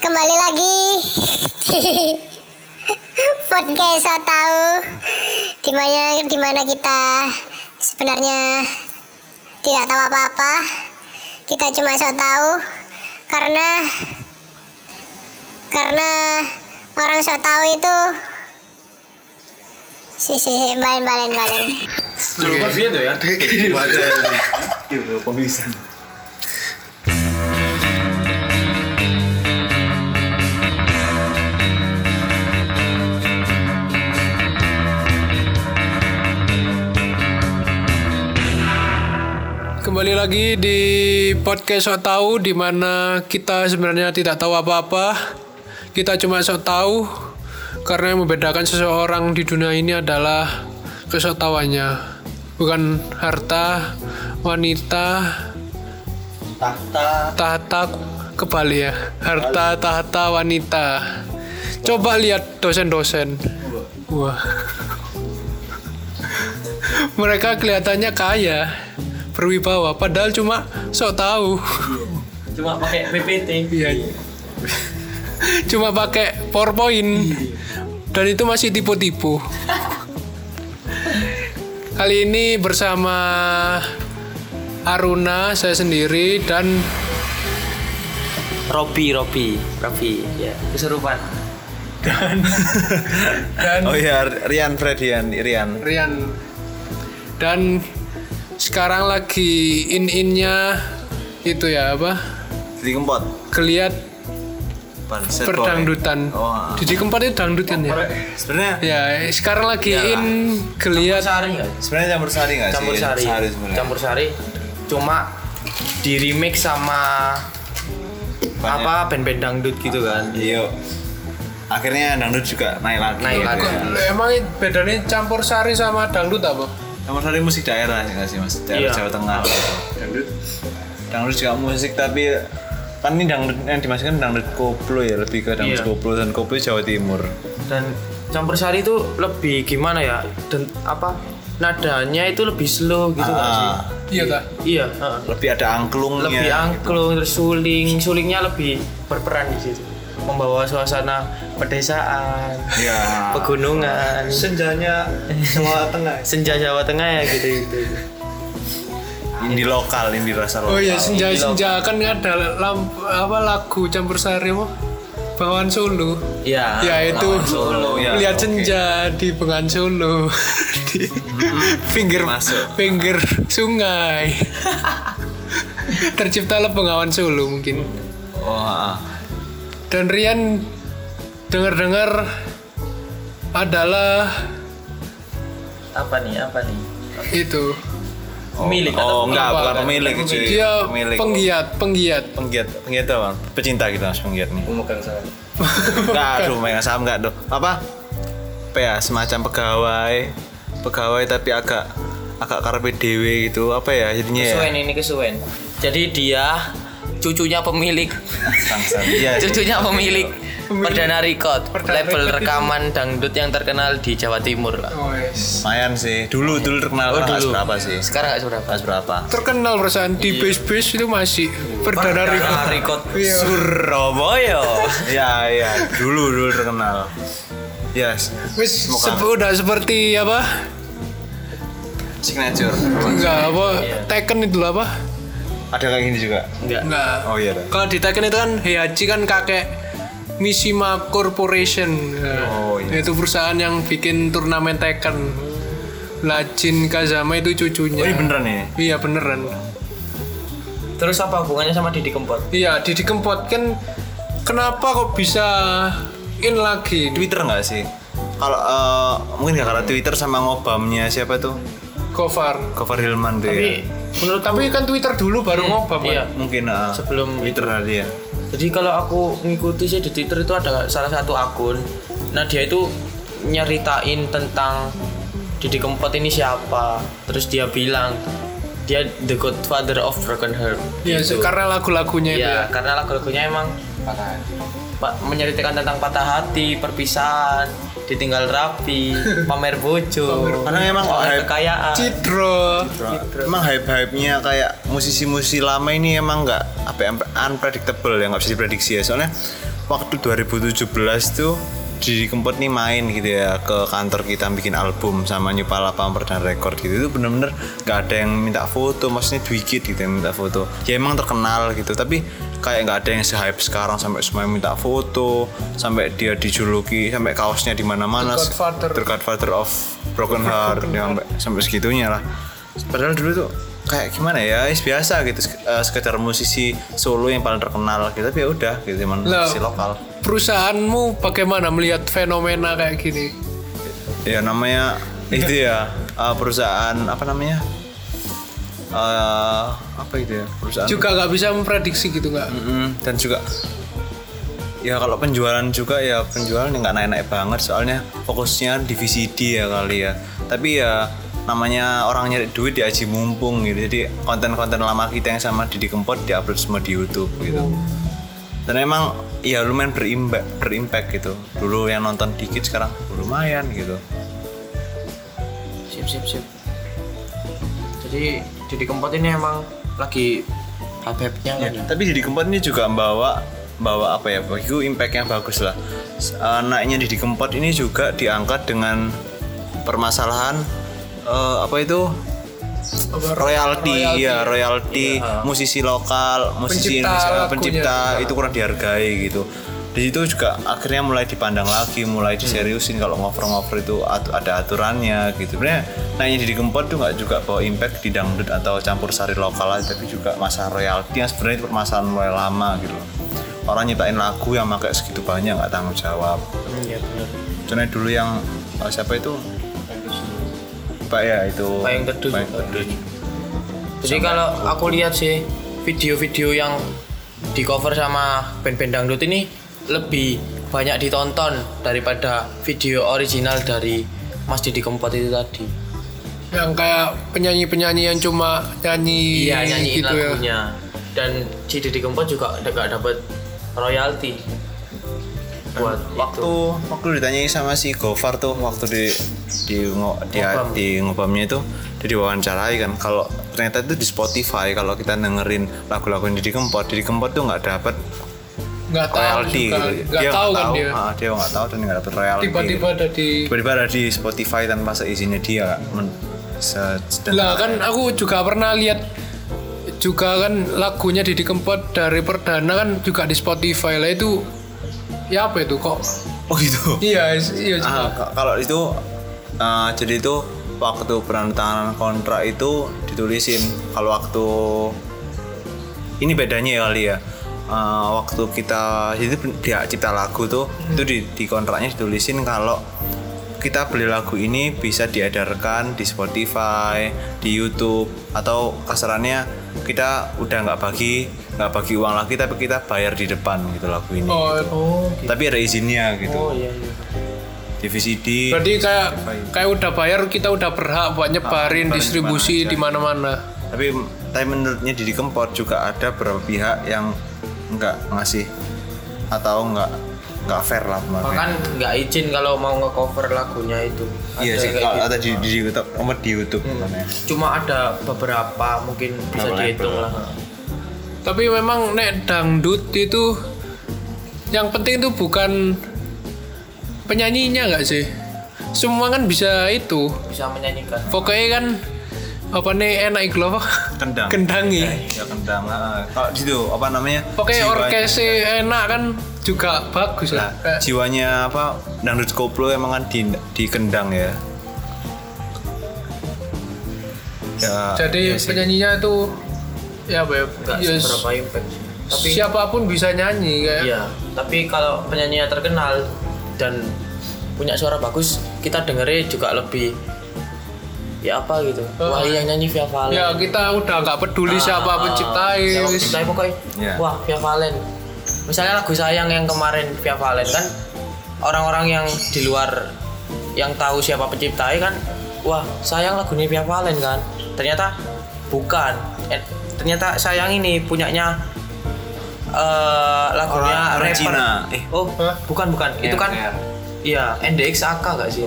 kembali lagi. Podcast so tahu di mana di mana kita sebenarnya tidak tahu apa-apa. Kita cuma so tahu karena karena orang so tahu itu si si balen balen balen Coba sih itu ya. Baca itu pemilisan. Kembali lagi di podcast sok tahu di mana kita sebenarnya tidak tahu apa-apa. Kita cuma sok tahu karena yang membedakan seseorang di dunia ini adalah kesotawannya, bukan harta, wanita, Tahta. tahta kebalik ya, harta, tahta, wanita. Coba lihat dosen-dosen. Wah. Mereka kelihatannya kaya, berwibawa, padahal cuma sok tahu. Cuma pakai PPT. Iya. Cuma pakai PowerPoint. Dan itu masih tipu-tipu. Kali ini bersama Aruna, saya sendiri dan Robi, Robi, Robi. Ya, keserupan. dan Oh iya, Rian Fredian, Rian. Rian. Dan sekarang lagi in-innya itu ya apa? Di Kempot. Keliat perdangdutan. Oh, Jadi keempat itu dangdut kan ya? sebenarnya Ya, sekarang lagi in keliat sari enggak? sebenarnya campur sari nggak sih? Campur sari. sebenarnya. Campur sari. Cuma di remix sama Banyak. apa band-band dangdut gitu kan. Iya. Akhirnya dangdut juga naik lagi. Naik lagi. Emang bedanya campur sari sama dangdut apa? Campur sari musik daerah ya sih mas? Daerah Iya. Jawa Tengah. Dangdut. Dangdut juga musik tapi kan ini dangdut yang dimasukkan dangdut koplo ya lebih ke dangdut Iya. koplo dan koplo Jawa Timur. Dan campur sari itu lebih gimana ya? Dan apa? Nadanya itu lebih slow gitu nggak sih? Ah, Iya kak. Iya, heeh. lebih ada angklungnya. lebih gitu. angklung terus suling sulingnya lebih berperan di situ membawa suasana pedesaan Iya. pegunungan Senjanya Jawa Tengah. senja Jawa Tengah ya gitu gitu Indie lokal, indie rasa lokal. Oh iya senja senja kan ada lampu apa lagu campur sari apa? Bawaan Solo. ya ya itu Solo, ya, lihat oke. senja di Bengan Solo di pinggir Masuk. pinggir sungai. Terciptalah Bengawan Solo mungkin. Oh, ah. Dan Rian dengar-dengar adalah apa nih apa nih itu Oh, Pemilik oh, atau enggak, apa? bukan pemilik cuy. dia pemilik. penggiat penggiat Penggiat, penggiat apa? Pecinta gitu mas penggiat nih. pemegang saham Enggak, aduh, megang saham enggak tuh. Apa? Apa ya, semacam pegawai, pegawai tapi agak agak karpe dewe gitu. Apa ya jadinya ya? kesuwen ini kesuwen jadi dia cucunya pemilik Bangsat. Iya. cucunya pemilik perdana record Perdana label record. rekaman dangdut yang terkenal di Jawa Timur lah oh, yes. Lumayan sih. Dulu dulu terkenal Oh, dulu. berapa sih? sekarang nggak seberapa Pas berapa? terkenal perusahaan di base base itu masih perdana Perdana record record Iya. Surabaya. Iya, iya. Dulu dulu terkenal. Yes. Wis udah seperti apa? Signature. Enggak apa Iya. Tekken itu apa? Ada kayak gini juga. enggak Enggak. Oh iya. Kalau di Tekken itu kan Heihachi kan kakek Mishima Corporation. Oh, iya. Itu perusahaan yang bikin turnamen Tekken. Lajin Kazama itu cucunya. Oh, ini beneran ini. Iya beneran. terus apa hubungannya sama Didi Kempot Iya Didi Kempot kan kenapa kok bisa in lagi? Twitter nggak sih? Kalau eh, mungkin nggak karena Twitter sama ngobamnya siapa tuh? Gofar. Gofar Hilman tuh tapi ya. Menurut Tapi kan Twitter dulu baru ngobam iya kan? Mungkin eh, sebelum Twitter tadi ya. Jadi kalau aku ngikuti sih di Twitter itu ada salah satu akun. Nah dia itu nyeritain tentang Didi Kempot ini siapa. Terus dia bilang dia the godfather of broken heart. Iya Gitu. karena lagu-lagunya itu Iya, ya. karena lagu-lagunya emang pak menceritakan tentang patah hati, perpisahan. Ditinggal rapi pamer bojo Karena memang pamer hype- kekayaan. Citro. Emang hype-hype-nya kayak musisi-musisi lama ini emang nggak apa ya, unpredictable ya nggak bisa diprediksi ya. Soalnya waktu 2017 tuh Didi Kempot nih main gitu ya ke kantor kita bikin album sama New Palapa dan Record gitu. Itu bener-bener nggak ada yang minta foto maksudnya Dwikit gitu yang minta foto. Ya emang terkenal gitu tapi kayak nggak ada yang se-hype sekarang sampai semua minta foto sampai dia dijuluki sampai kaosnya di mana-mana. The Godfather. The Godfather of Broken Heart ya, sampai sampai segitunya lah. Padahal dulu tuh kayak gimana ya is biasa gitu eh, sekedar musisi solo yang paling terkenal gitu tapi ya udah gitu Lah. musisi lokal Perusahaanmu bagaimana melihat fenomena kayak gini? ya namanya itu ya eh, perusahaan apa namanya? Eh, apa itu ya perusahaan? Juga nggak bisa memprediksi gitu nggak? Mm-mm, dan juga ya kalau penjualan juga ya penjualan nggak naik-naik banget soalnya fokusnya di VCD ya kali ya. Tapi ya namanya orang nyari duit di aji mumpung gitu. Jadi konten-konten lama kita yang sama Didi Kempot diupload semua di YouTube gitu dan emang ya lumayan berimpact berimpact gitu. Dulu yang nonton dikit sekarang lumayan gitu. Sip sip sip. Jadi Didi Kempot ini emang lagi hype-hype-nya kan ya? tapi Didi Kempot ini juga membawa bawa apa ya? Bagiku impact yang bagus lah. S- eh, Didi Kempot ini juga diangkat dengan permasalahan eh, apa itu royalti ya royalti musisi lokal musisi Pencipta Indonesia pencipta itu kurang dihargai gitu. Di situ juga akhirnya mulai dipandang lagi mulai diseriusin kalau ngover-ngover itu ada aturannya gitu. Sebenarnya naiknya Didi Kempot tuh nggak juga bawa impact di dangdut atau campur sari lokal aja tapi juga masalah royalti yang sebenarnya itu permasalahan mulai lama gitu orang nyiptain lagu yang pakai segitu banyak nggak tanggung jawab. Iya benar. Contohnya dulu yang eh, siapa itu Pak ya itu Payung Teduh Payung. Teduh. Jadi kalau aku lihat sih video-video yang di cover sama band-band dangdut ini lebih banyak ditonton daripada video original dari Mas Didi Kempot itu tadi. Yang kayak penyanyi-penyanyi yang cuma nyanyi, Iya nyanyiin gitu ya. lagunya. Dan si Didi Kempot juga nggak dapat royalti buat waktu itu. waktu ditanyai sama si Gofar tuh waktu di di ngo- di, Ngobam. di ngobamnya itu dia diwawancarai kan kalau ternyata itu di Spotify kalau kita dengerin lagu-lagu Didi Kempot Didi Kempot tuh nggak dapat Nggak tahu royalti juga. gitu Nggak dia tahu kan dia. ah, dia nggak tahu dan nggak dapat royalti Tiba-tiba gitu. ada di tiba-tiba ada di Spotify tanpa seizinnya dia men, Lah kan aku juga pernah lihat juga kan lagunya Didi Kempot dari Perdana kan juga di Spotify lah itu ya apa itu? Kok oh gitu? Iya iya Ah, juga. k- kalau itu ah, jadi itu waktu penandatanganan kontrak itu ditulisin. Kalau waktu ini bedanya ya kali ya. Ah, waktu kita jadi dia cipta lagu tuh itu di, di kontraknya ditulisin kalau kita beli lagu ini bisa diedarkan di Spotify, di YouTube atau kasarannya kita udah nggak bagi nggak bagi uang lagi tapi kita bayar di depan gitu lagu ini. oh Oh, Tapi ada izinnya gitu. oh iya iya. Di VCD. berarti kayak kayak udah bayar kita udah berhak buat nyebarin nyebarin distribusi di di mana-mana tapi tapi menurutnya Didi Kempot juga ada beberapa pihak yang nggak ngasih atau nggak nggak fair lah kemarin. Bahkan nggak izin kalau mau nge-cover lagunya itu. iya Ada sih kayak kalau gitu. ada di, di YouTube di YouTube namanya. Cuma ada beberapa mungkin bisa Beberapa dihitung label. lah. Tapi memang nek dangdut itu yang penting itu bukan penyanyinya nggak sih semua kan bisa itu Bisa menyanyikan. pokoknya kan apa nih enak iku apa Kendang. kendangi Ya kendang. ah. Kalau di situ apa namanya? pokoknya orkesnya enak kan juga bagus lah Kayak- jiwanya apa? Dangdut koplo emang kan di, di kendang ya. Ya, jadi ya penyanyinya itu ya ya? Nggak ya, seberapa impact. Tapi siapa pun bisa nyanyi kayak. Iya, tapi kalau penyanyinya terkenal dan punya suara bagus, kita dengernya juga lebih ya apa gitu. Wah, yang nyanyi Via Valen. ya kita udah nggak peduli siapa Ah, penciptai siapa penciptai pokoknya Iya. wah Via Valen. Misalnya lagu sayang yang kemarin Via Valen kan? Orang-orang yang di luar yang tahu siapa penciptai kan? Wah sayang lagunya Via Valen kan? Ternyata bukan. Eh, ternyata sayang ini punyanya eh lagunya Orang- rapper Cina. Eh. oh bukan bukan itu kan Iya. iya NDX AK gak sih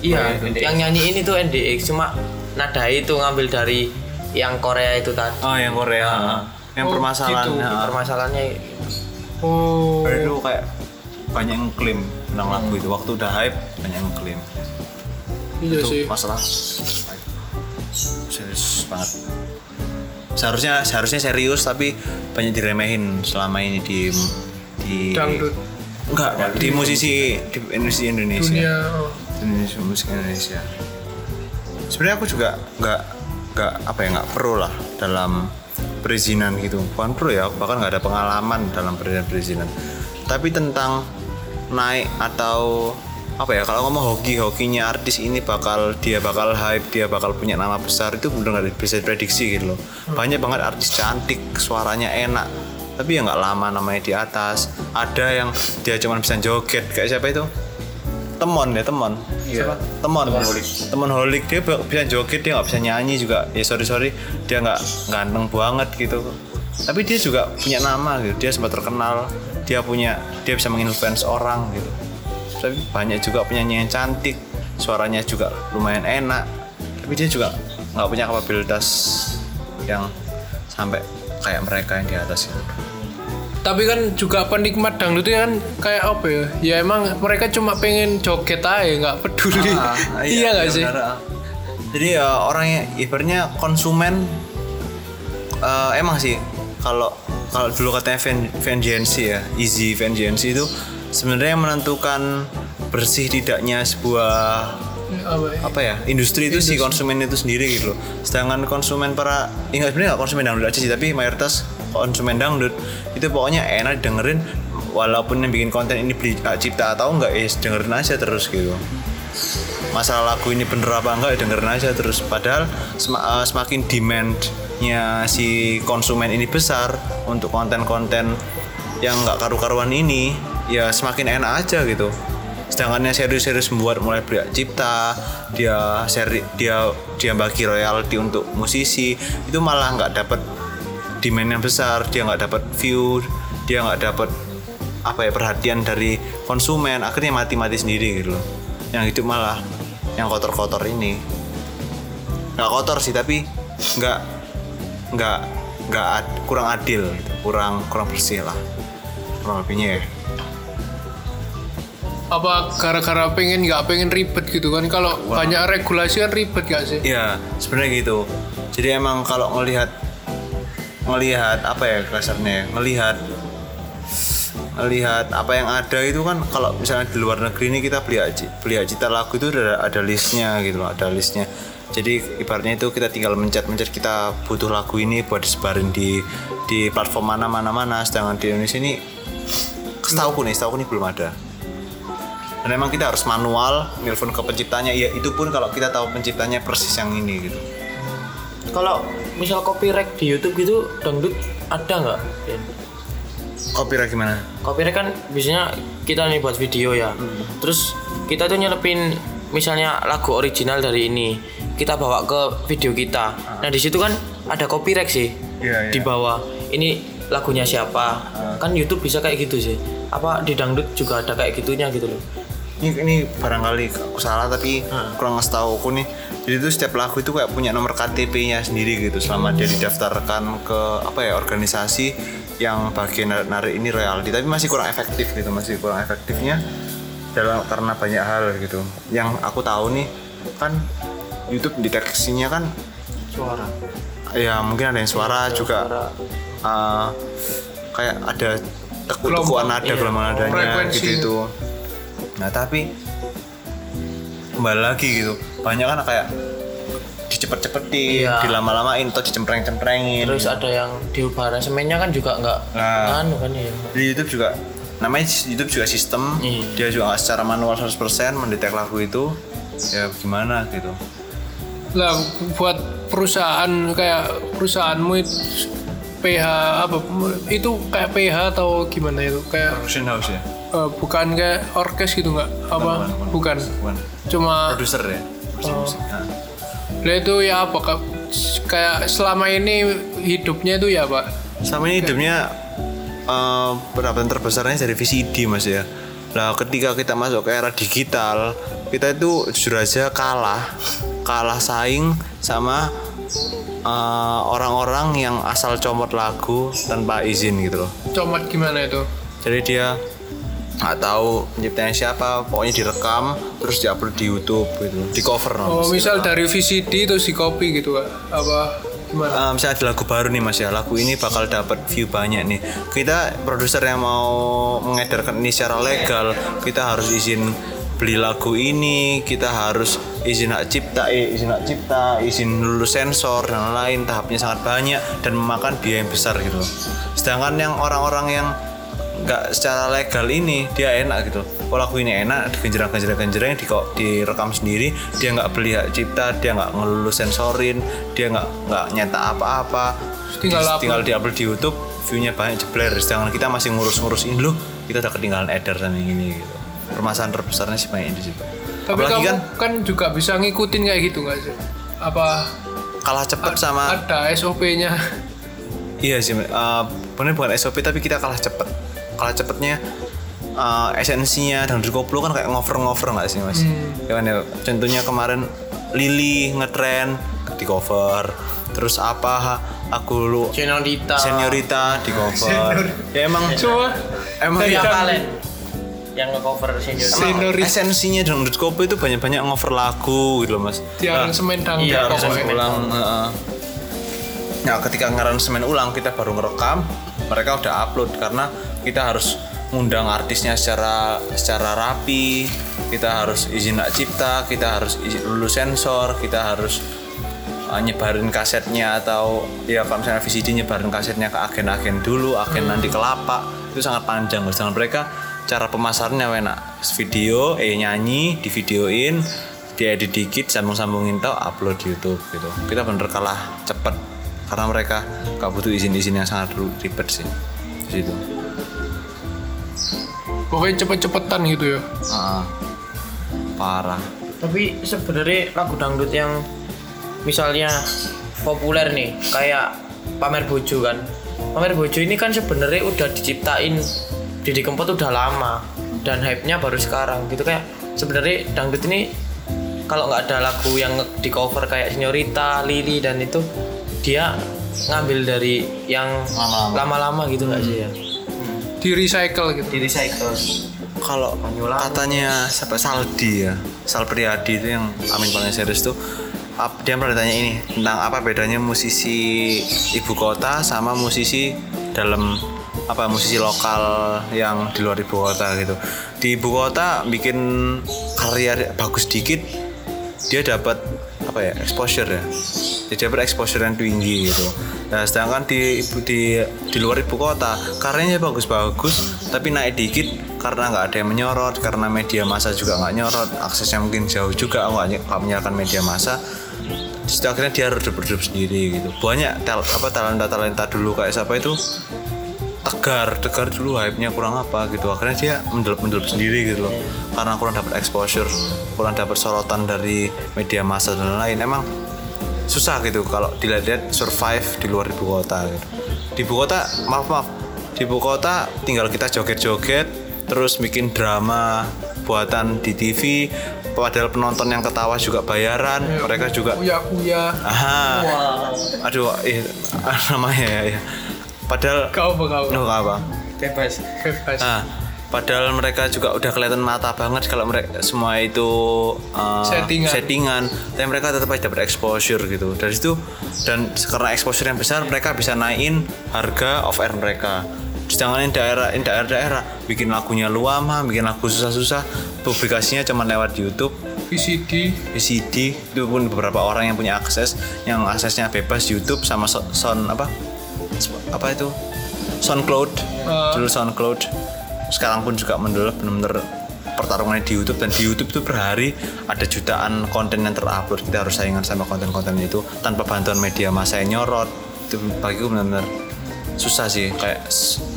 iya Oh, iya, yang nyanyi ini tuh NDX cuma nada itu ngambil dari yang Korea itu tadi Oh yang Korea. yang Oh, permasalahan. gitu. ya. permasalahannya Oh. Padahal itu kayak banyak yang klaim tentang lagu itu. Waktu udah hype banyak yang klaim. Iya itu sih. masalah serius banget. Seharusnya seharusnya serius tapi banyak diremehin selama ini di di Dangdut enggak di musisi di musisi Indonesia. dunia. oh. Indonesia musik Indonesia. Sebenarnya aku juga nggak nggak apa ya nggak pro lah dalam perizinan gitu. Bukan pro ya, bahkan nggak ada pengalaman dalam perizinan perizinan. Tapi tentang naik atau apa ya kalau ngomong hoki hokinya artis ini bakal dia bakal hype dia bakal punya nama besar itu bener nggak bisa diprediksi gitu loh. Banyak banget artis cantik suaranya enak tapi ya nggak lama namanya di atas. Ada yang dia cuma bisa joget kayak siapa itu? Temon ya temon. Siapa? Temon. Temon holik. Dia bi- bisa joget dia nggak bisa nyanyi juga. Ya sorry sorry dia nggak ganteng banget gitu. Tapi dia juga punya nama gitu dia sempat terkenal dia punya dia bisa menginfluence orang gitu tapi banyak juga penyanyi yang cantik suaranya juga lumayan enak tapi dia juga nggak punya kapabilitas yang sampai kayak mereka yang di atas gitu. Tapi kan juga penikmat dangdut itu kan kayak apa ya? Ya emang mereka cuma pengen joget aja, nggak peduli. Ah, iya nggak iya sih? benar, ah. Jadi ya orang yang ibaratnya konsumen eh, emang sih kalau kalau dulu katanya vengeance ya, easy vengeance itu sebenarnya yang menentukan bersih tidaknya sebuah Apa ya? industri itu si konsumen itu sendiri gitu loh. Sedangkan konsumen para ya nggak sebenarnya konsumen dangdut aja sih tapi mayoritas konsumen dangdut itu pokoknya enak dengerin walaupun yang bikin konten ini beli hak cipta atau enggak ya dengerin aja terus gitu. Masalah lagu ini bener apa enggak ya dengerin aja terus padahal sem- eh, semakin demandnya si konsumen ini besar untuk konten-konten yang nggak karu-karuan ini ya semakin enak aja gitu. Sedangkan yang serius-serius membuat mulai hak cipta dia seri dia dia bagi royalti untuk musisi itu malah nggak dapat demand yang besar dia nggak dapat view dia nggak dapat apa ya perhatian dari konsumen akhirnya mati-mati sendiri gitu loh. Yang hidup malah yang kotor-kotor ini. Nggak kotor sih tapi nggak nggak nggak ad- kurang adil gitu. kurang kurang bersih lah kurang lebihnya ya Apa gara-gara pengen nggak pengen ribet gitu kan? Kalau banyak regulasi kan ribet gak sih? Iya, sebenarnya gitu. Jadi emang kalau ngelihat ngelihat apa ya kasarnya ya, ngelihat ngelihat apa yang ada itu kan kalau misalnya di luar negeri ini kita beli aja beli cipta lagu itu udah ada listnya gitu loh ada listnya jadi ibaratnya itu kita tinggal mencet-mencet kita butuh lagu ini buat disebarin di di platform mana mana mana sedangkan di Indonesia ini setahu nih setahu nih belum ada dan emang kita harus manual nelfon ke penciptanya. Ya itu pun kalau kita tahu penciptanya persis yang ini gitu. Kalau misal copyright di YouTube gitu dangdut ada nggak copyright gimana? Copyright kan biasanya kita nih buat video ya. Terus kita tuh nyelepin misalnya lagu original dari ini kita bawa ke video kita. Nah di situ kan ada copyright sih Iya, iya. di bawah. Ini lagunya siapa? Kan YouTube bisa kayak gitu sih. Apa di dangdut juga ada kayak gitunya gitu loh ini ini barangkali aku salah tapi kurang ngasih tahu aku nih. Jadi itu setiap lagu itu kayak punya nomor KTP-nya sendiri gitu selama dia didaftarkan ke apa ya organisasi yang bagian narik, ini royalti. Tapi masih kurang efektif gitu masih kurang efektifnya dalam karena banyak hal gitu. Yang aku tahu nih kan YouTube deteksinya kan suara. Ya mungkin ada yang suara juga suara. uh, kayak ada tekuk-tekuan nada iya. gelombang Frekuensi. gitu. itu nah tapi kembali lagi gitu banyak kan kayak dicepet-cepetin Iya. dilama-lamain atau dicempreng-cemprengin. Terus ada yang diubah semennya kan juga nggak Nah. anu kan ya. Di YouTube juga namanya YouTube juga sistem. Iya. dia juga nggak secara manual 100% mendetek lagu itu. Ya gimana gitu. Lah buat perusahaan kayak perusahaanmu itu PH apa itu kayak PH atau gimana itu? Kayak production house ya eh, bukan kayak orkes gitu nggak apa bukan, bukan cuma produser ya produser Oh. musik. Nah. lah itu ya apa Kak? kayak selama ini hidupnya itu ya pak Sama ini hidupnya eh, pendapatan terbesarnya dari VCD mas ya. Nah, ketika kita masuk ke era digital, kita itu jujur aja kalah, kalah saing sama eh, orang-orang yang asal comot lagu tanpa izin gitu loh. Comot gimana itu? Jadi dia nggak tahu penciptanya siapa, pokoknya direkam terus diupload di YouTube gitu, di cover. Oh, misal dari VCD terus di copy gitu. Apa gimana? Eh, misalnya ada lagu baru nih mas ya lagu ini bakal dapat view banyak nih kita produser yang mau mengedarkan ini secara legal kita harus izin beli lagu ini kita harus izin hak cipta eh, izin hak cipta izin lulus sensor dan lain tahapnya sangat banyak dan memakan biaya yang besar gitu sedangkan yang orang-orang yang nggak secara legal ini dia enak gitu oh lagu ini enak genjerang genjerang genjerang di direkam sendiri dia nggak beli hak cipta dia nggak ngelulus sensorin dia nggak nggak nyetak apa-apa Tinggal upload. tinggal diupload di YouTube viewnya banyak jebler sedangkan kita masih ngurus-ngurus ini loh kita udah ketinggalan edar sama yang ini gitu permasalahan terbesarnya sih banyak di situ Tapi apalagi kamu kan kan, juga bisa ngikutin kayak gitu nggak sih? Apa kalah cepet sama ada SOP-nya? Iya sih, uh, bener bukan SOP tapi kita kalah cepet. Kalah cepetnya uh, esensinya dan koplo kan kayak ngover-ngover nggak sih mas? Ya kan ya. Contohnya kemarin Lily ngetren di cover. Terus apa? Aku lu Senorita seniorita di cover. ya emang Cuma emang ya, jam- Valen yang ngecover Senorita emang Seniorita. esensinya dangdut koplo itu banyak-banyak ngover lagu gitu loh mas. di aransemen dangdut iya, pokoknya. aransemen. ulang heeh. Nah, ketika ngaransemen ulang kita baru ngerekam, mereka udah upload karena kita harus ngundang artisnya secara secara rapi, kita harus izin hak cipta, kita harus izin lulus sensor, kita harus uh, nyebarin kasetnya atau ya kalau misalnya VCD nyebarin kasetnya ke agen-agen dulu, agen nanti ke lapak itu sangat panjang. Sedangkan mereka cara pemasarannya enak, video, eh nyanyi, di videoin, diedit dikit, sambung-sambungin tau, upload di YouTube gitu. Kita bener kalah cepet karena mereka gak butuh izin-izin yang sangat ribet sih di situ. Pokoknya cepet-cepetan gitu ya. Ah, parah. tapi sebenarnya lagu dangdut yang misalnya populer nih kayak pamer bojo kan pamer bojo ini kan sebenarnya udah diciptain Didi Kempot udah lama dan hype-nya baru sekarang gitu kayak sebenarnya dangdut ini kalau nggak ada lagu yang di cover kayak Senorita, Lili dan itu dia ngambil dari yang Lama-lama. lama-lama gitu nggak sih ya Di recycle gitu. di recycle Kalau katanya siapa Saldi ya, Sal Priadi itu yang Amin paling serius tuh dia pernah tanya ini tentang apa bedanya musisi ibu kota sama musisi dalam apa musisi lokal yang di luar ibu kota gitu. Di ibu kota bikin karya bagus dikit dia dapat apa ya exposure ya dia dapat exposure yang tinggi gitu. Nah sedangkan di di di luar ibu kota karyanya bagus-bagus tapi naik dikit karena nggak ada yang menyorot karena media massa juga nggak nyorot aksesnya mungkin jauh juga nggak ny- nggak menyalakan media massa. Terus akhirnya dia redup-redup sendiri gitu. Banyak tel, apa talenta talenta dulu kayak siapa itu tegar tegar dulu hype-nya kurang apa gitu. Akhirnya dia mendelep mendelep sendiri gitu loh. Karena kurang dapat exposure kurang dapat sorotan dari media massa dan lain emang susah gitu kalau dilihat-lihat survive di luar ibu kota gitu di ibu kota maaf maaf di ibu kota tinggal kita joget-joget terus bikin drama buatan di TV padahal penonton yang ketawa juga bayaran mereka juga Uya-uya. aha aduh eh, namanya ya, ya. padahal Kau apa kau? Apa bebas Bebas. Nah, padahal mereka juga udah kelihatan mata banget kalau mereka semua itu uh, Settingan. settingan, tapi mereka tetap aja dapat exposure gitu. Dari situ dan karena exposure yang besar, mereka bisa naikin harga off air mereka. Sedangkan yang daerah, daerah-daerah bikin lagunya luama, bikin lagu susah-susah, publikasinya cuma lewat YouTube, VCD. VCD itu pun beberapa orang yang punya akses, yang aksesnya bebas YouTube sama so- sound apa, apa itu, SoundCloud, Ah. dulu SoundCloud. Sekarang pun juga mendelep benar-benar pertarungannya di YouTube dan di YouTube itu per hari ada jutaan konten yang terupload kita harus saingan sama konten-konten itu tanpa bantuan media massa yang nyorot itu bagiku benar-benar susah sih kayak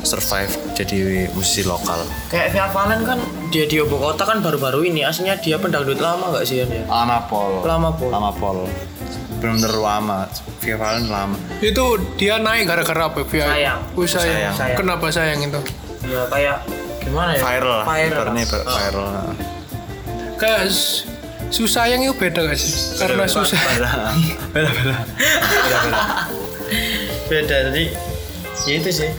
survive jadi musisi lokal kayak Via Valen kan dia di ibu kota kan baru-baru ini aslinya dia pendangdut lama nggak sih ya dia? lama pol Lama Pol. lama pol benar-benar lama Via Valen lama Itu dia naik gara-gara apa? Via? Sayang. Oh, sayang. Sayang. Sayang. Kenapa sayang itu? Ya kayak gimana ya? Viral lah viral. ibaratnya lah. viral. Kayak s- susah yang itu beda gak sih? Karena susah. Beda. Beda beda. Beda beda. Beda jadi ya itu sih.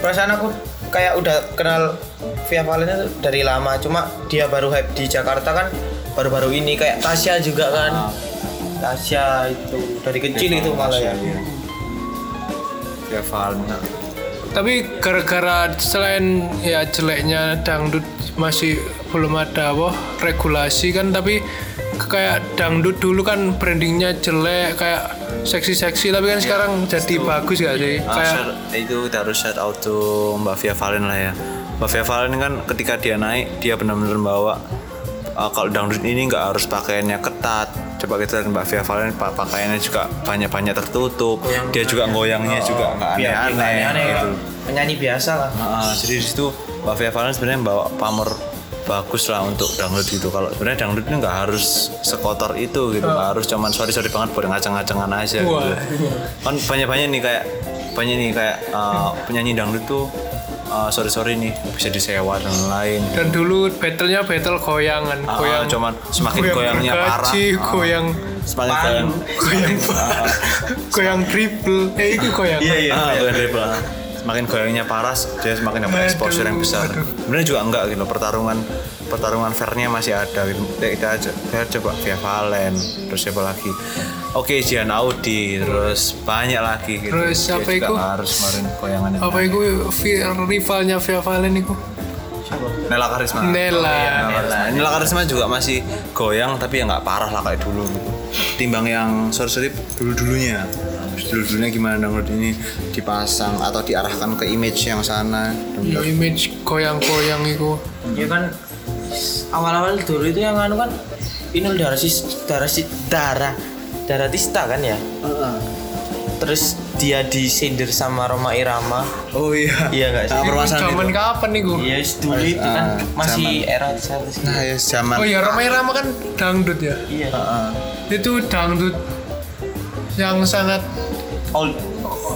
Perasaan aku kayak udah kenal Via Valen itu dari lama cuma dia baru hype di Jakarta kan baru-baru ini kayak Tasya juga kan. Tasya itu dari kecil itu malah ya. Ya Valen tapi gara-gara selain ya jeleknya dangdut masih belum ada apa regulasi kan tapi kayak dangdut dulu kan brandingnya jelek kayak seksi-seksi tapi kan sekarang jadi bagus gak sih? Ah, kayak itu harus shout out to Mbak Via Valen lah ya. Mbak Via Valen kan ketika dia naik dia benar-benar bawa uh, kalau dangdut ini nggak harus pakaiannya ketat. Coba kita lihat Mbak Via Valen pa- pakaiannya juga banyak-banyak tertutup. Dia juga goyangnya juga nggak nggak aneh-aneh gitu. penyanyi biasa lah. Ah, jadi di situ Mbak Via Valen sebenarnya bawa pamor bagus lah untuk dangdut gitu. Kalau sebenarnya dangdut ini nggak harus sekotor itu gitu. Nggak harus cuman sorry sorry banget buat ngacang-ngacangan aja Wah. gitu kan banyak banyak nih kayak banyak nih kayak uh, penyanyi dangdut tuh uh, sorry sorry nih bisa disewa dan lain dan dulu battlenya battle goyangan Ah, goyang cuman semakin goyangnya parah. Gergaji, Ah. goyang semakin goyang. goyang goyang triple. Eh itu goyang. Ah, goyang dribble semakin goyangnya parah dia semakin dapat exposure yang besar. sebenarnya juga enggak gitu pertarungan pertarungan fairnya masih ada gitu. Kita kita coba via Valen terus siapa lagi? Oke Jian Audi terus banyak lagi gitu. Terus Dia apa juga itu? harus kemarin goyangan apa itu rivalnya Via Valen itu Nela Karisma. Nela. Nela Karisma. Nela Karisma juga masih goyang tapi ya nggak parah lah kayak dulu gitu. Timbang yang sorry sorry dulu dulunya. Dulu dulunya gimana dangdut ini dipasang atau diarahkan ke image yang sana. ya image goyang-goyang itu ya kan awal-awal dulu itu yang anu kan Inul Darasis Darasis Dara Daratista kan ya terus dia disindir sama Roma Irama Oh iya. Iya nggak sih? Nah, permasalahan zaman itu. kapan nih Iya dulu itu kan Ah, masih zaman. era satu Nah ya zaman. oh ya Roma Irama kan dangdut ya iya Heeh. itu dangdut yang sangat old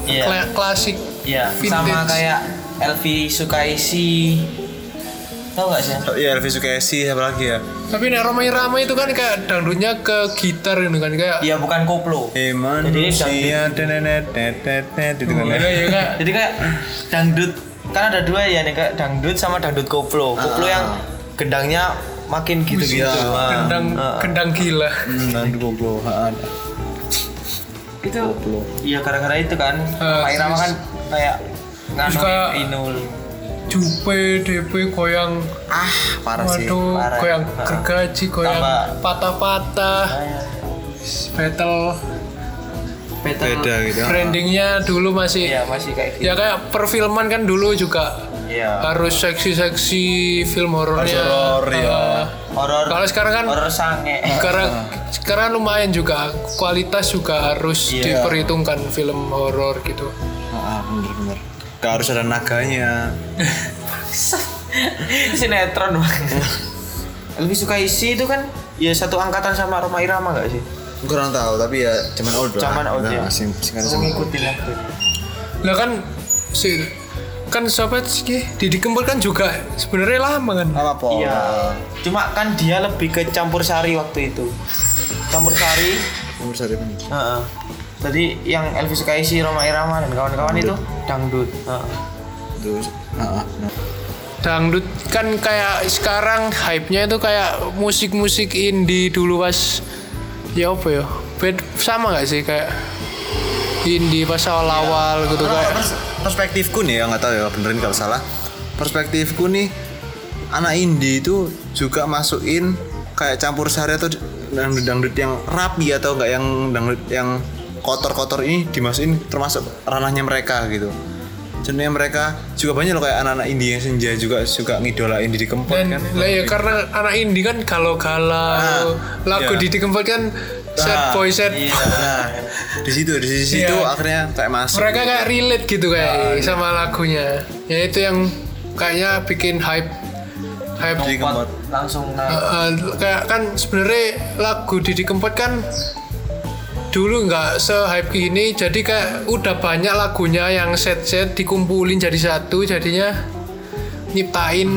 iya kla- klasik iya vintage. sama kayak Elvi Sukaisi tau gak sih Oh, Iya Elvi Sukaisi siapa lagi ya? tapi nek Roma Irama itu kan kayak dangdutnya ke gitar gitu kan kayak iya bukan koplo Eh Jadi ini manusia tenenet net net net itu kan. ya, ya. ya kayak jadi kayak dangdut kan ada dua ya nih kayak dangdut sama dangdut koplo koplo yang gendangnya makin gitu-gitu Iya. Ah, gendang ah, ah. gendang gila Hmm, goblok. Heeh. Itu iya gara-gara itu kan. Ah, Pak Irama kan kayak nganu Terus kayak- Inul Jupe, DP, goyang Ah, parah sih. Waduh, parah. goyang gergaji, goyang patah-patah, battle. Beda gitu. brandingnya dulu masih iya masih kayak gitu. ya kayak perfilman kan dulu juga iya harus seksi-seksi film horornya. horor, ya. Horor Kalau sekarang kan horor sange sekarang sekarang lumayan juga kualitas juga harus Iya. diperhitungkan film horor gitu. Ah, bener-bener. Gak harus ada naganya. sinetron banget Elvi Sukaisi itu kan ya satu angkatan sama Roma Irama gak sih? Kurang tahu tapi ya cuman old lah. Cuman old ya. Nah, sing- sama old. ngikutin waktu itu. Lah kan si kan sobat sih Didi Kempot kan juga sebenarnya lama kan. Apa po? Iya. Cuma kan dia lebih ke campur sari waktu itu. Campur sari. Umur sari mana? Heeh. Tadi yang Elvi Sukaisi, Roma Irama dan kawan-kawan itu dangdut. Heeh. Terus. Ah, ah. Dangdut kan kayak sekarang hype-nya itu kayak musik-musik indie dulu pas ya apa ya? Bed, sama gak sih kayak indie pas awal-awal gitu Kalau kayak pers- perspektifku nih ya nggak tahu ya benerin kalau salah. Perspektifku nih anak indie itu juga masukin kayak campur sari atau dangdut-dangdut yang rapi atau enggak yang dangdut yang kotor-kotor ini dimasukin termasuk ranahnya mereka gitu. Sebenarnya mereka juga banyak loh kayak anak-anak indie yang senja juga suka ngidolain Didi Kempot dan kan. lah ya karena anak indie kan galau-galau lagu iya. Didi Kempot kan sad boy sad Iya. Nah, di situ di situ Iya. akhirnya kayak masuk. mereka gitu. kayak relate gitu kayak sama lagunya ya itu yang kayaknya bikin hype hype Didi Kempot. langsung naik. Uh, uh, kayak kan sebenarnya lagu Didi Kempot kan dulu nggak se hype gini jadi kayak udah banyak lagunya yang set set dikumpulin jadi satu jadinya nyiptain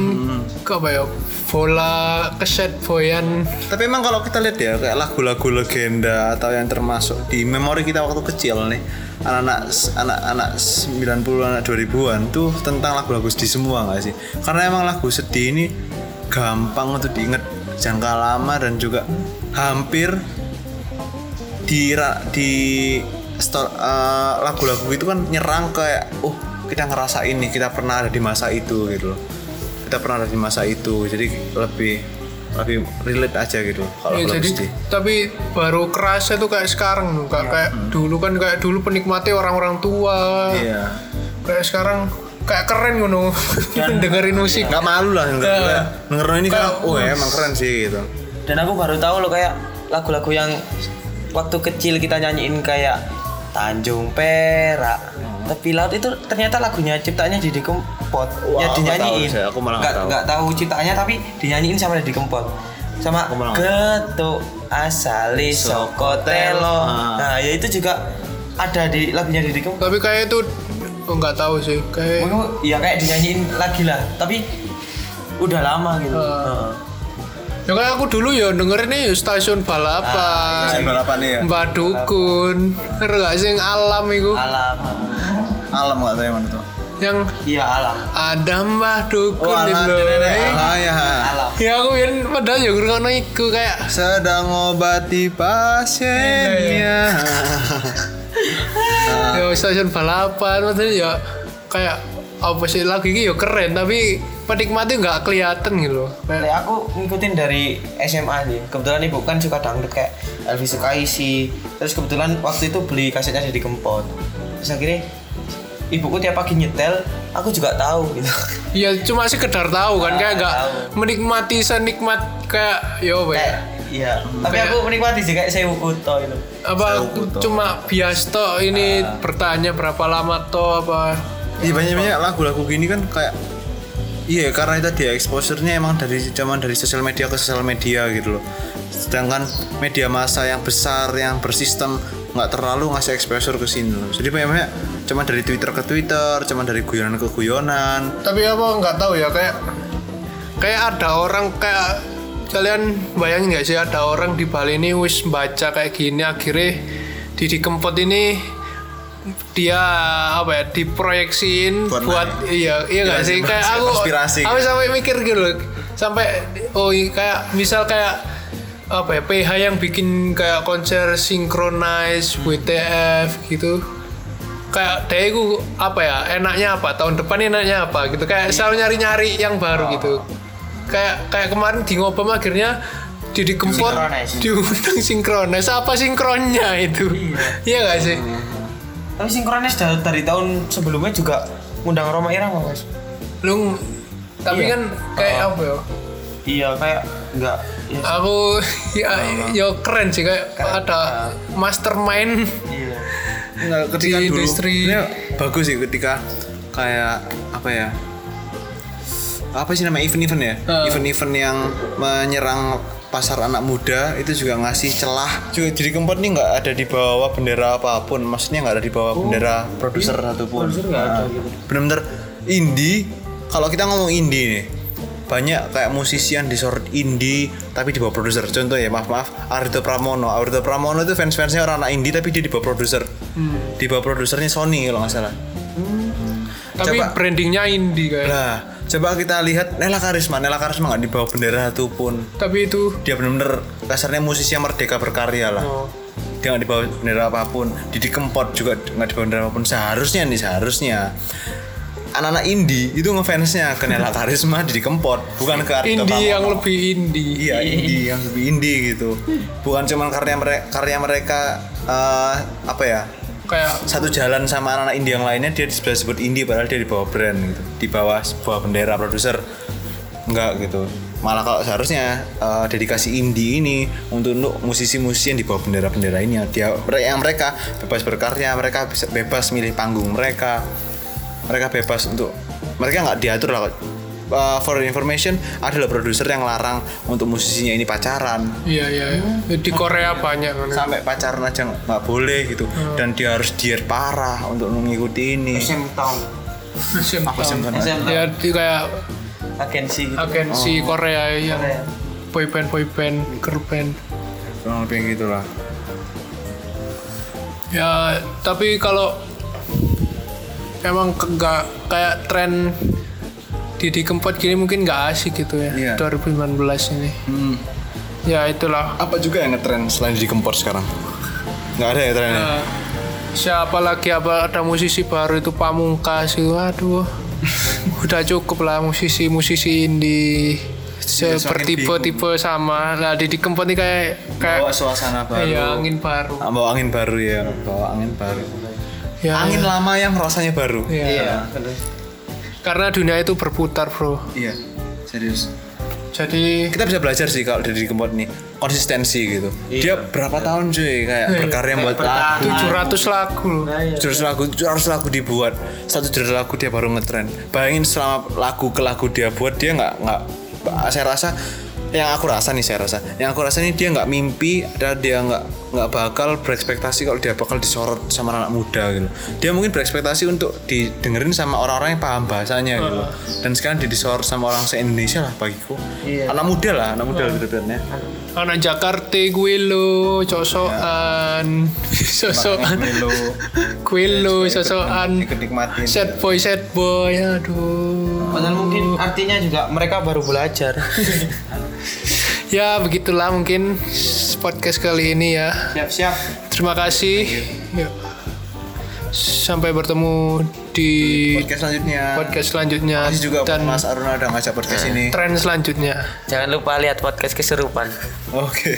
ke apa ya? Bola keset boyan. Tapi emang kalau kita lihat ya kayak lagu-lagu legenda atau yang termasuk di memori kita waktu kecil nih anak-anak anak-anak 90 anak 2000-an tuh tentang lagu-lagu sedih semua nggak sih? Karena emang lagu sedih ini gampang untuk diingat jangka lama dan juga hampir di di eh, lagu-lagu itu kan nyerang kayak oh kita ngerasain nih kita pernah ada di masa itu gitu loh. Kita pernah ada di masa itu jadi lebih lebih relate aja gitu kalau Ya, jadi sedih tapi baru kerasa tuh kayak sekarang tuh kayak, kayak dulu kan kayak dulu penikmatnya orang-orang tua. Iya. Kayak sekarang kayak keren ngono. Dengerin musik. Nggak malu lah denger Iya. denger ini kan Kayak, oh ya emang keren sih gitu. Dan aku baru tahu loh kayak lagu-lagu yang waktu kecil kita nyanyiin kayak Tanjung Perak tepi laut itu ternyata lagunya ciptanya Didi Kempot. Wah, ya dinyanyiin. tahu aku malah nggak nggak tahu. nggak tahu ciptaannya tapi dinyanyiin sama Didi Kempot. Sama Getuk Asali Sokotelo Ah. nah ya itu juga ada di lagunya Didi Kempot. Tapi kayak itu oh, nggak tahu sih kayak Mungkin ya kayak dinyanyiin lagi lah tapi udah lama gitu. Ah. Heeh. ya kayak aku dulu ya dengerinnya ya stasiun balapan. Saya balapan nih ya Mbak Dukun. Ngerti gak alam itu? Alam alam nggak yang mana tuh? Yang iya alam. Ada Mbah Dukun oh alam itu ah ya alam ya aku yang padahal ya ngerti iku kayak sedang ngobati pasiennya. Ya stasiun balapan maksudnya ya kayak apa sih lagu ini ya keren tapi penikmatnya nggak kelihatan gitu loh. Kayak aku ngikutin dari SMA nih. Kebetulan ibu kan suka dangdut kayak Elvi Sukaisi. Terus kebetulan waktu itu beli kasetnya jadi Kempot. Terus akhirnya ibuku tiap pagi nyetel, aku juga tahu gitu. ya cuma sekedar tahu kan Ah, kayak nggak menikmati senikmat kayak ya apa ya kayak iya. Tapi Kayak- aku menikmati sih kayak Sewu Kuto itu. apa Kuto. cuma bias toh ini bertanya berapa lama toh apa Iya banyak banyak lagu-lagu gini kan kayak Iya karena itu dia exposure-nya emang dari zaman dari sosial media ke sosial media gitu loh. Sedangkan media massa yang besar yang bersistem nggak terlalu ngasih exposure ke sini loh. Jadi banyak banyak cuma dari Twitter ke Twitter, cuma dari guyonan ke guyonan. tapi apa nggak tahu ya kayak kayak ada orang kayak kalian bayangin nggak sih ada orang di Bali ini wis baca kayak gini akhirnya Didi Kempot ini dia apa ya diproyeksiin Buat buat, iya iya nggak sih kayak aku konspirasi. aku sampai mikir gitu loh sampai oh iya, kayak misal kayak apa ya PH yang bikin kayak konser synchronize WTF gitu. Kayak dia itu apa ya enaknya apa tahun depan enaknya apa gitu. Kayak selalu nyari-nyari yang baru gitu. Kayak kayak kemarin di ngobam akhirnya Didi Kempot diundang sinkronis apa sinkronnya itu? Iya. Gak sih? Tapi sinkronis dari, dari tahun sebelumnya juga ngundang Roma Irama mas. lu tapi Iya. kan kayak apa ya? Iya kayak enggak. Ya, aku ya, ya keren sih kayak ada mastermind iya. Nggak, ketika Di dulu industri. bagus sih ketika kayak apa ya apa sih nama event-event ya Uh. event-event yang menyerang pasar anak muda itu juga ngasih celah juga jadi keempat nih nggak ada di bawah bendera apa pun maksudnya nggak ada di bawah bendera produser satupun Produser nggak ada Nah, gitu. bener-bener indie kalau kita ngomong indie nih banyak kayak musisi yang disorot indie tapi di bawah produser. Contoh ya maaf maaf Arito Pramono. Arito Pramono itu fans fansnya orang anak indie tapi dia di bawah produser. Di bawah produsernya Sony kalau nggak salah. Tapi Coba. brandingnya indie kayak. Nah coba kita lihat Nela Karisma. Nela Karisma nggak di bawah bendera satupun tapi itu dia bener-bener kasarnya musisi yang merdeka berkarya lah. Oh, dia nggak di bawah bendera apa pun. Didi Kempot juga nggak di bawah bendera apa pun. Seharusnya nih seharusnya anak-anak indie itu ngefansnya ke Nela Karisma Didi Kempot. Bukan ke Ardhito indie yang Pramono. lebih indie. Iya indie yang lebih indie gitu. Bukan cuman karya mereka karya mereka eh, apa ya? Kayak satu jalan sama anak-anak indie yang lainnya dia disebut sebut indie padahal dia di bawah brand gitu. Di bawah sebuah bendera produser. Enggak gitu. Malah kalau seharusnya eh, dedikasi indie ini untuk untuk musisi-musisi yang di bawah bendera-bendera ini. Dia yang mereka bebas berkarya mereka bisa bebas milih panggung mereka mereka bebas untuk mereka nggak diatur lah Uh, for information adalah produser yang larang untuk musisinya ini pacaran iya iya iya. di Korea banyak kan sampai pacaran aja nggak boleh gitu dan dia harus diet parah untuk mengikuti ini SM Town. SM Town. SM ya di kayak agensi gitu. agensi Korea yang Korea. boyband boyband girl band kurang lebih gitu lah ya tapi kalau emang nggak kayak tren Didi Kempot gini mungkin nggak asik gitu ya Iya. 2019 ini. Ya itulah. Apa juga yang ngetren selain di kempot sekarang? Nggak ada ya trennya? Eh, siapa lagi? Apa ada musisi baru itu? Pamungkas itu aduh. Udah cukup lah musisi-musisi indie. Seperti bingung. tipe sama. Lah Didi Kempot ini kayak kayak bawa suasana baru. ya angin baru. Ah, bawa angin baru ya bawa angin baru ya, angin ya. lama yang rasanya baru. Iya. Iya, terus. karena dunia itu berputar bro. Iya serius. Jadi kita bisa belajar sih kalau dari kempot nih konsistensi gitu. Dia berapa tahun cuy? Kayak berkarya buat lagu. 700 lagu. Nah, iya. jurus lagu jurus lagu dibuat. Satu jurus lagu dia baru ngetren. Bayangin selama lagu ke lagu dia buat dia nggak nggak saya rasa yang aku rasa nih saya rasa. Yang aku rasa ini dia nggak mimpi dan dia nggak nggak bakal berekspektasi kalau dia bakal disorot sama anak muda gitu. Dia mungkin berekspektasi untuk didengerin sama orang-orang yang paham bahasanya gitu. Dan sekarang dia disorot sama orang se Indonesia lah bagiku. Iya. anak muda lah anak muda lebih tepatnya anak Jakarta gue lo cosokan sosokan gue lo ikut nikmatin. Sad boy sad boy aduh Padahal mungkin artinya juga mereka baru belajar. ya begitulah mungkin podcast kali ini ya Siap-siap. terima kasih Yuk. sampai bertemu di podcast selanjutnya podcast selanjutnya Makasih juga dan Mas Aruna udah ngajak podcast ini tren selanjutnya Jangan lupa lihat podcast keserupan. oke